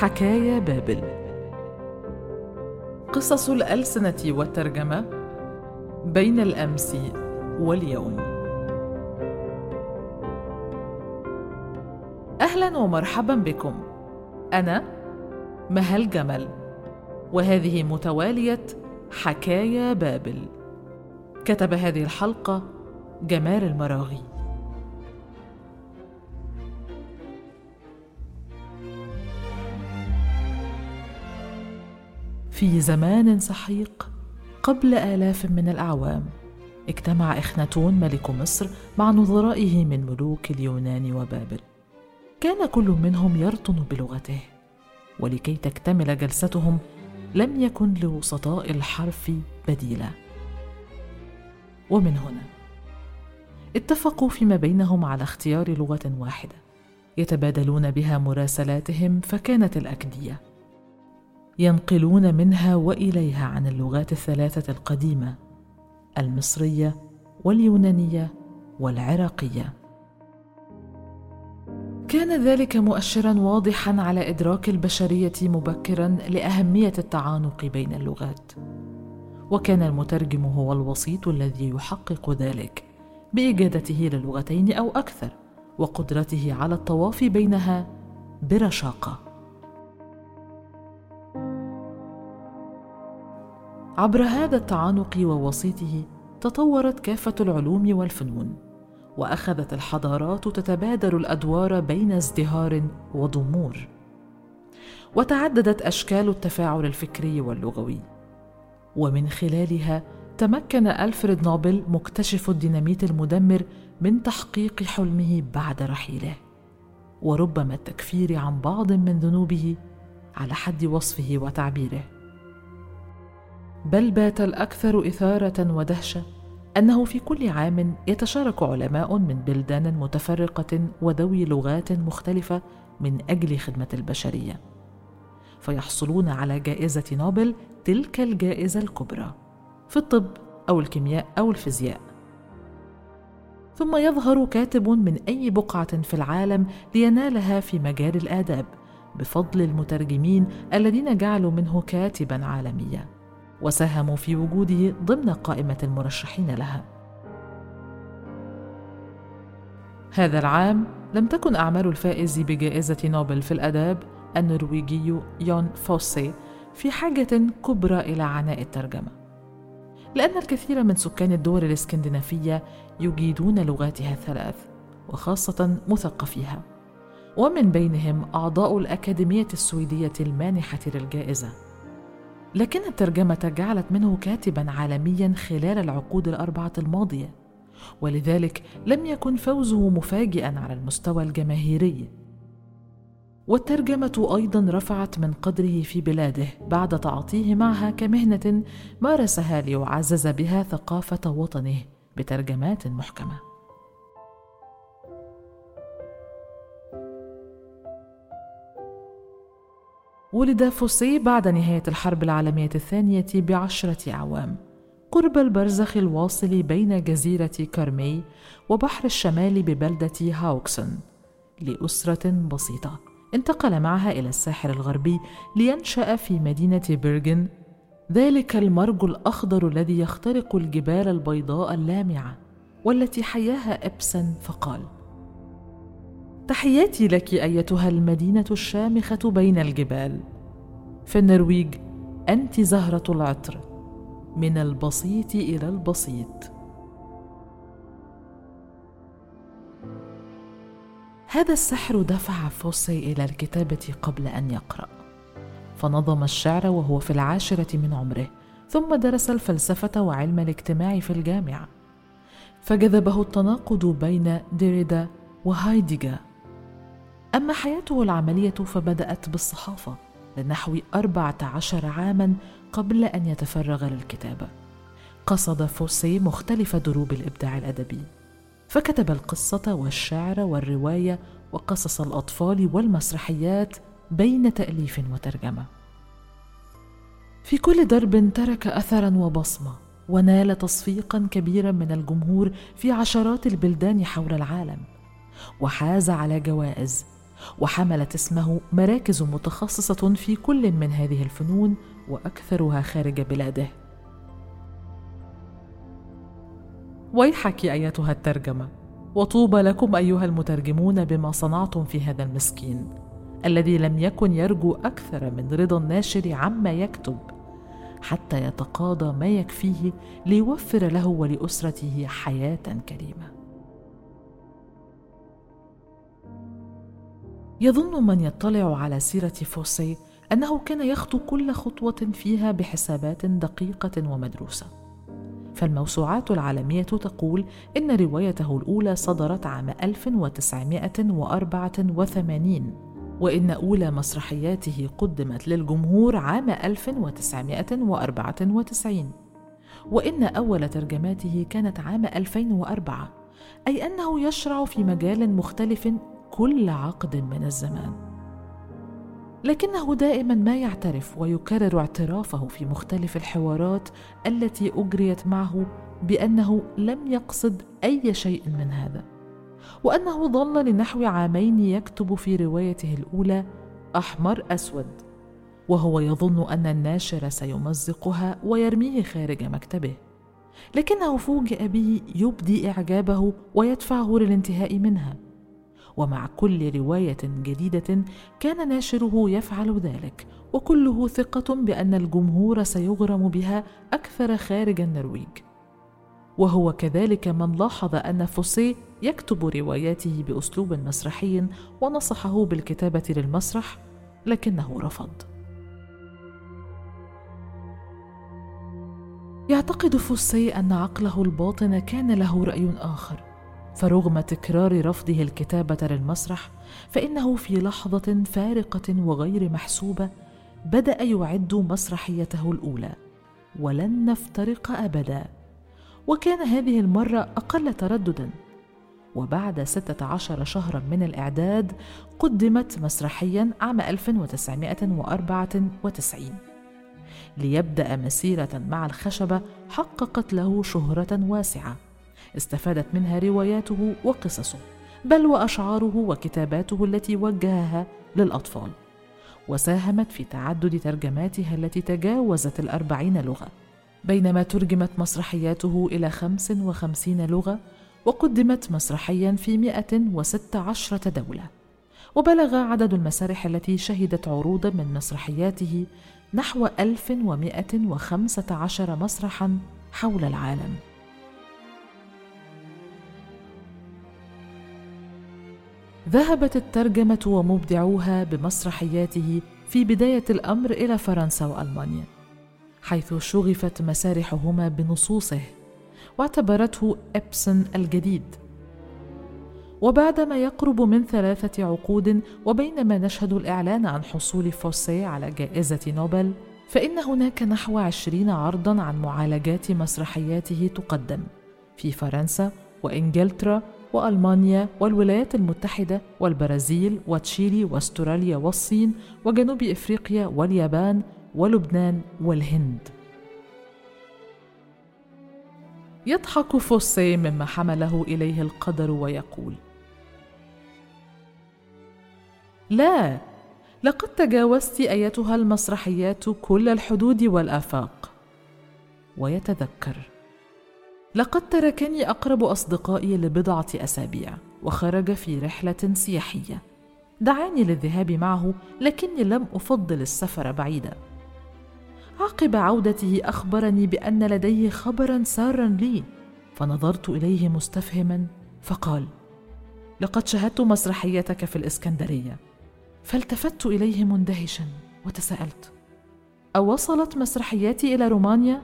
حكايا بابل. قصص الألسنة والترجمة بين الأمس واليوم. أهلا ومرحبا بكم. أنا مهل جمل وهذه متوالية حكايا بابل. كتب هذه الحلقة جمال المراغي. في زمان سحيق قبل آلاف من الأعوام اجتمع إخناتون ملك مصر مع نظرائه من ملوك اليونان وبابل. كان كل منهم يرطن بلغته ولكي تكتمل جلستهم لم يكن لوسطاء الحرف بديلا. ومن هنا اتفقوا فيما بينهم على اختيار لغة واحدة يتبادلون بها مراسلاتهم فكانت الأكدية. ينقلون منها وإليها عن اللغات الثلاثة القديمة المصرية واليونانية والعراقية. كان ذلك مؤشرا واضحا على إدراك البشرية مبكرا لأهمية التعانق بين اللغات. وكان المترجم هو الوسيط الذي يحقق ذلك بإجادته للغتين أو أكثر وقدرته على التواصي بينها برشاقة. عبر هذا التعانق ووسيطه تطورت كافة العلوم والفنون وأخذت الحضارات تتبادل الأدوار بين ازدهار وضمور. وتعددت أشكال التفاعل الفكري واللغوي. ومن خلالها تمكن ألفريد نوبل مكتشف الديناميت المدمر من تحقيق حلمه بعد رحيله. وربما التكفير عن بعض من ذنوبه على حد وصفه وتعبيره. بل بات الأكثر إثارة ودهشة أنه في كل عام يتشارك علماء من بلدان متفرقة وذوي لغات مختلفة من أجل خدمة البشرية. فيحصلون على جائزة نوبل تلك الجائزة الكبرى في الطب أو الكيمياء أو الفيزياء. ثم يظهر كاتب من أي بقعة في العالم لينالها في مجال الآداب بفضل المترجمين الذين جعلوا منه كاتبا عالميا. وساهموا في وجوده ضمن قائمة المرشحين لها. هذا العام لم تكن أعمال الفائز بجائزة نوبل في الأداب النرويجي يون فوسي في حاجة كبرى إلى عناء الترجمة لأن الكثير من سكان الدول الإسكندنافية يجيدون لغاتها الثلاث وخاصة مثقفيها ومن بينهم أعضاء الأكاديمية السويدية المانحة للجائزة. لكن الترجمة جعلت منه كاتبا عالميا خلال العقود الأربعة الماضية ولذلك لم يكن فوزه مفاجئا على المستوى الجماهيري. والترجمة أيضا رفعت من قدره في بلاده بعد تعاطيه معها كمهنة مارسها ليعزز بها ثقافة وطنه بترجمات محكمة. ولد فوسي بعد نهاية الحرب العالمية الثانية بعشرة أعوام. قرب البرزخ الواصل بين جزيرة كارمي وبحر الشمال ببلدة هاوكسون لأسرة بسيطة. انتقل معها إلى الساحل الغربي لينشأ في مدينة بيرغن ذلك المرج الأخضر الذي يخترق الجبال البيضاء اللامعة والتي حياها إبسن فقال. تحياتي لك أيتها المدينة الشامخة بين الجبال. في النرويج أنت زهرة العطر من البسيط إلى البسيط. هذا السحر دفع فوسي إلى الكتابة قبل أن يقرأ. فنظم الشعر وهو في العاشرة من عمره ثم درس الفلسفة وعلم الاجتماع في الجامعة. فجذبه التناقض بين ديريدا وهايديجا أما حياته العملية فبدأت بالصحافة لنحو أربعة عشر عاما قبل أن يتفرغ للكتابة. قصد فوسي مختلف دروب الإبداع الأدبي. فكتب القصة والشعر والرواية وقصص الأطفال والمسرحيات بين تأليف وترجمة. في كل درب ترك أثرا وبصمة ونال تصفيقا كبيرا من الجمهور في عشرات البلدان حول العالم. وحاز على جوائز وحملت اسمه مراكز متخصصة في كل من هذه الفنون وأكثرها خارج بلاده. ويحك أيتها الترجمة وطوبى لكم أيها المترجمون بما صنعتم في هذا المسكين الذي لم يكن يرجو أكثر من رضا الناشر عما يكتب حتى يتقاضى ما يكفيه ليوفر له ولأسرته حياة كريمة. يظن من يطلع على سيرة فوسي أنه كان يخطو كل خطوة فيها بحسابات دقيقة ومدروسة. فالموسوعات العالمية تقول إن روايته الأولى صدرت عام 1984 وإن أولى مسرحياته قدمت للجمهور عام 1994 وإن أول ترجماته كانت عام 2004 أي أنه يشرع في مجال مختلف كل عقد من الزمان. لكنه دائما ما يعترف ويكرر اعترافه في مختلف الحوارات التي أجريت معه بأنه لم يقصد أي شيء من هذا وأنه ظل لنحو عامين يكتب في روايته الأولى أحمر أسود وهو يظن أن الناشر سيمزقها ويرميه خارج مكتبه. لكنه فوجئ به يبدي إعجابه ويدفعه للانتهاء منها. ومع كل رواية جديدة كان ناشره يفعل ذلك وكله ثقة بأن الجمهور سيغرم بها أكثر خارج النرويج. وهو كذلك من لاحظ أن فوسيه يكتب رواياته بأسلوب مسرحي ونصحه بالكتابة للمسرح لكنه رفض. يعتقد فوسيه أن عقله الباطن كان له رأي آخر. فرغم تكرار رفضه الكتابة للمسرح فإنه في لحظة فارقة وغير محسوبة بدأ يعد مسرحيته الأولى ولن نفترق أبدا. وكان هذه المرة أقل ترددا. وبعد ستة عشر شهرا من الإعداد قدمت مسرحيا عام 1994 ليبدأ مسيرة مع الخشبة حققت له شهرة واسعة. استفادت منها رواياته وقصصه بل وأشعاره وكتاباته التي وجهها للأطفال وساهمت في تعدد ترجماتها التي تجاوزت الأربعين لغة بينما ترجمت مسرحياته إلى خمس وخمسين لغة وقدمت مسرحيا في مئة وست عشرة دولة وبلغ عدد المسارح التي شهدت عروضا من مسرحياته نحو ألف ومائة وخمسة عشر مسرحا حول العالم. ذهبت الترجمة ومبدعوها بمسرحياته في بداية الأمر إلى فرنسا وألمانيا حيث شغفت مسارحهما بنصوصه واعتبرته إبسن الجديد. وبعدما يقرب من ثلاثة عقود وبينما نشهد الإعلان عن حصول فوسيه على جائزة نوبل فإن هناك نحو عشرين عرضا عن معالجات مسرحياته تقدم في فرنسا وإنجلترا وألمانيا والولايات المتحدة والبرازيل وتشيلي وأستراليا والصين وجنوب إفريقيا واليابان ولبنان والهند. يضحك فوسي مما حمله إليه القدر ويقول لا لقد تجاوزت أيتها المسرحيات كل الحدود والآفاق. ويتذكر لقد تركني أقرب أصدقائي لبضعة أسابيع وخرج في رحلة سياحية. دعاني للذهاب معه لكني لم أفضل السفر بعيدا. عقب عودته أخبرني بأن لديه خبرا سارا لي فنظرت إليه مستفهما فقال لقد شاهدت مسرحيتك في الإسكندرية. فالتفت إليه مندهشا وتساءلت أوصلت مسرحياتي إلى رومانيا؟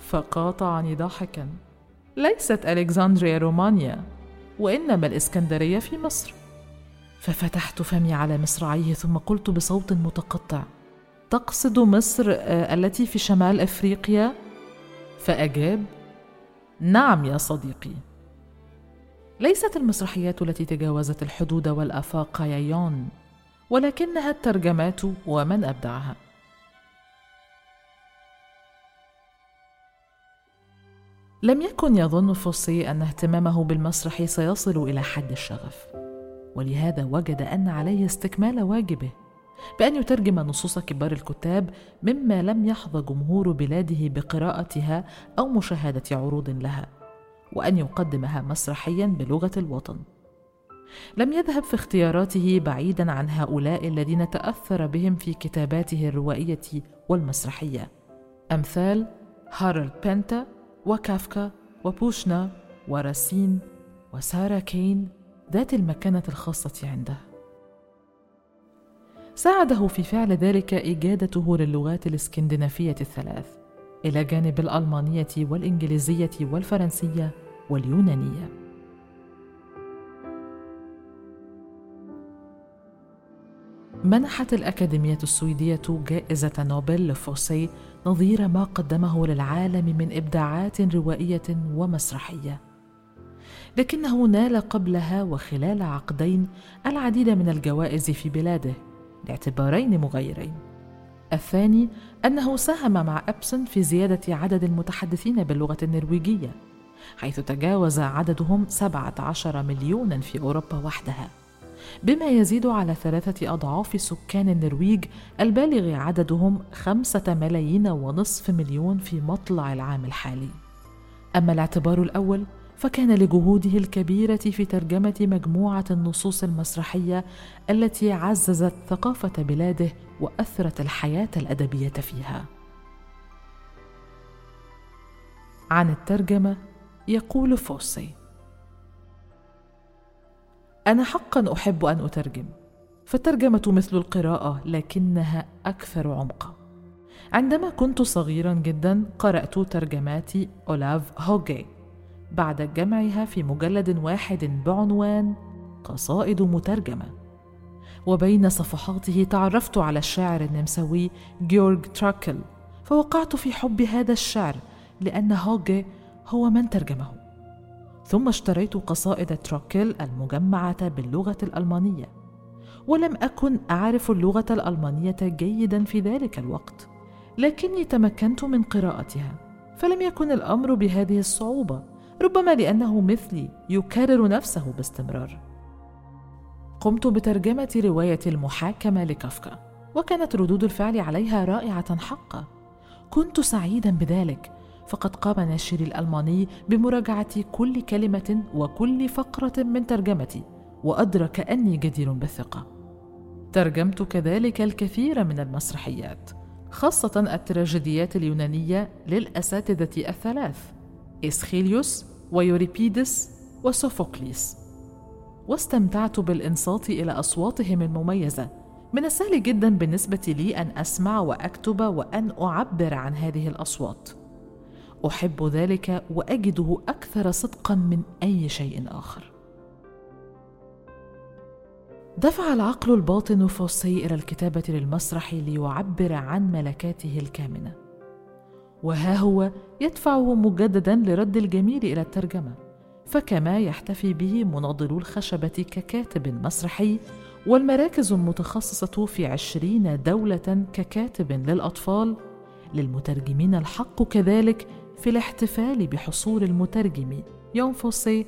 فقاطعني ضاحكا ليست ألكسندريا رومانيا وإنما الإسكندرية في مصر. ففتحت فمي على مصراعيه ثم قلت بصوت متقطع تقصد مصر آه، التي في شمال أفريقيا؟ فأجاب نعم يا صديقي. ليست المسرحيات التي تجاوزت الحدود والآفاق يا يون ولكنها الترجمات ومن أبدعها. لم يكن يظن فوسي أن اهتمامه بالمسرح سيصل إلى حد الشغف. ولهذا وجد أن عليه استكمال واجبه بأن يترجم نصوص كبار الكتاب مما لم يحظى جمهور بلاده بقراءتها أو مشاهدة عروض لها وأن يقدمها مسرحيا بلغة الوطن. لم يذهب في اختياراته بعيدا عن هؤلاء الذين تأثر بهم في كتاباته الروائية والمسرحية. أمثال هارولد بنتا وكافكا وبوشنا وراسين وسارة كين ذات المكانة الخاصة عنده. ساعده في فعل ذلك إجادته للغات الإسكندنافية الثلاث إلى جانب الألمانية والإنجليزية والفرنسية واليونانية. منحت الأكاديمية السويدية جائزة نوبل لفوسي نظير ما قدمه للعالم من إبداعات روائية ومسرحية. لكنه نال قبلها وخلال عقدين العديد من الجوائز في بلاده لاعتبارين مغيرين الثاني أنه ساهم مع أبسون في زيادة عدد المتحدثين باللغة النرويجية حيث تجاوز عددهم 17 مليونا في أوروبا وحدها. بما يزيد على ثلاثة أضعاف سكان النرويج البالغ عددهم خمسة ملايين ونصف مليون في مطلع العام الحالي أما الاعتبار الأول فكان لجهوده الكبيرة في ترجمة مجموعة النصوص المسرحية التي عززت ثقافة بلاده وأثرت الحياة الأدبية فيها. عن الترجمة يقول فوسي: أنا حقا أحب أن أترجم، فالترجمة مثل القراءة لكنها أكثر عمقا. عندما كنت صغيرا جدا قرأت ترجمات أولاف هوغي بعد جمعها في مجلد واحد بعنوان قصائد مترجمة وبين صفحاته تعرفت على الشاعر النمساوي جيورغ تراكل فوقعت في حب هذا الشعر لأن هوجي هو من ترجمه ثم اشتريت قصائد تراكل المجمعة باللغة الألمانية ولم أكن أعرف اللغة الألمانية جيدا في ذلك الوقت لكني تمكنت من قراءتها فلم يكن الأمر بهذه الصعوبة ربما لأنه مثلي يكرر نفسه باستمرار. قمت بترجمة رواية المحاكمة لكافكا وكانت ردود الفعل عليها رائعة حقا. كنت سعيدا بذلك فقد قام ناشري الألماني بمراجعة كل كلمة وكل فقرة من ترجمتي وأدرك أني جدير بالثقة. ترجمت كذلك الكثير من المسرحيات خاصة التراجيديات اليونانية للأساتذة الثلاث إسخيليوس ويوريبيدس وسوفوكليس. واستمتعت بالإنصات إلى أصواتهم المميزة. من السهل جدا بالنسبة لي أن أسمع وأكتب وأن أعبر عن هذه الأصوات. أحب ذلك وأجده أكثر صدقا من أي شيء آخر. دفع العقل الباطن فوسي إلى الكتابة للمسرح ليعبر عن ملكاته الكامنة. وها هو يدفعه مجددا لرد الجميل إلى الترجمة. فكما يحتفي به مناضلو الخشبة ككاتب مسرحي والمراكز المتخصصة في عشرين دولة ككاتب للأطفال. للمترجمين الحق كذلك في الاحتفال بحصول المترجم يون فوسي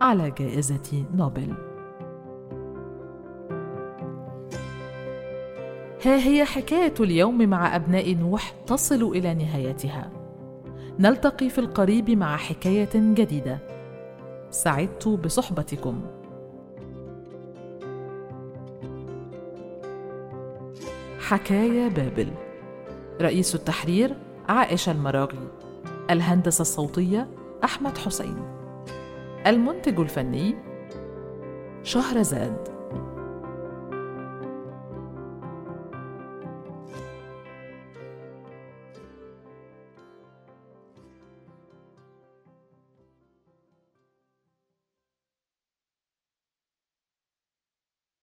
على جائزة نوبل ها هي حكاية اليوم مع أبناء نوح تصل إلى نهايتها. نلتقي في القريب مع حكاية جديدة. سعدت بصحبتكم. حكاية بابل رئيس التحرير عائشة المراغي الهندسة الصوتية أحمد حسين. المنتج الفني شهرزاد.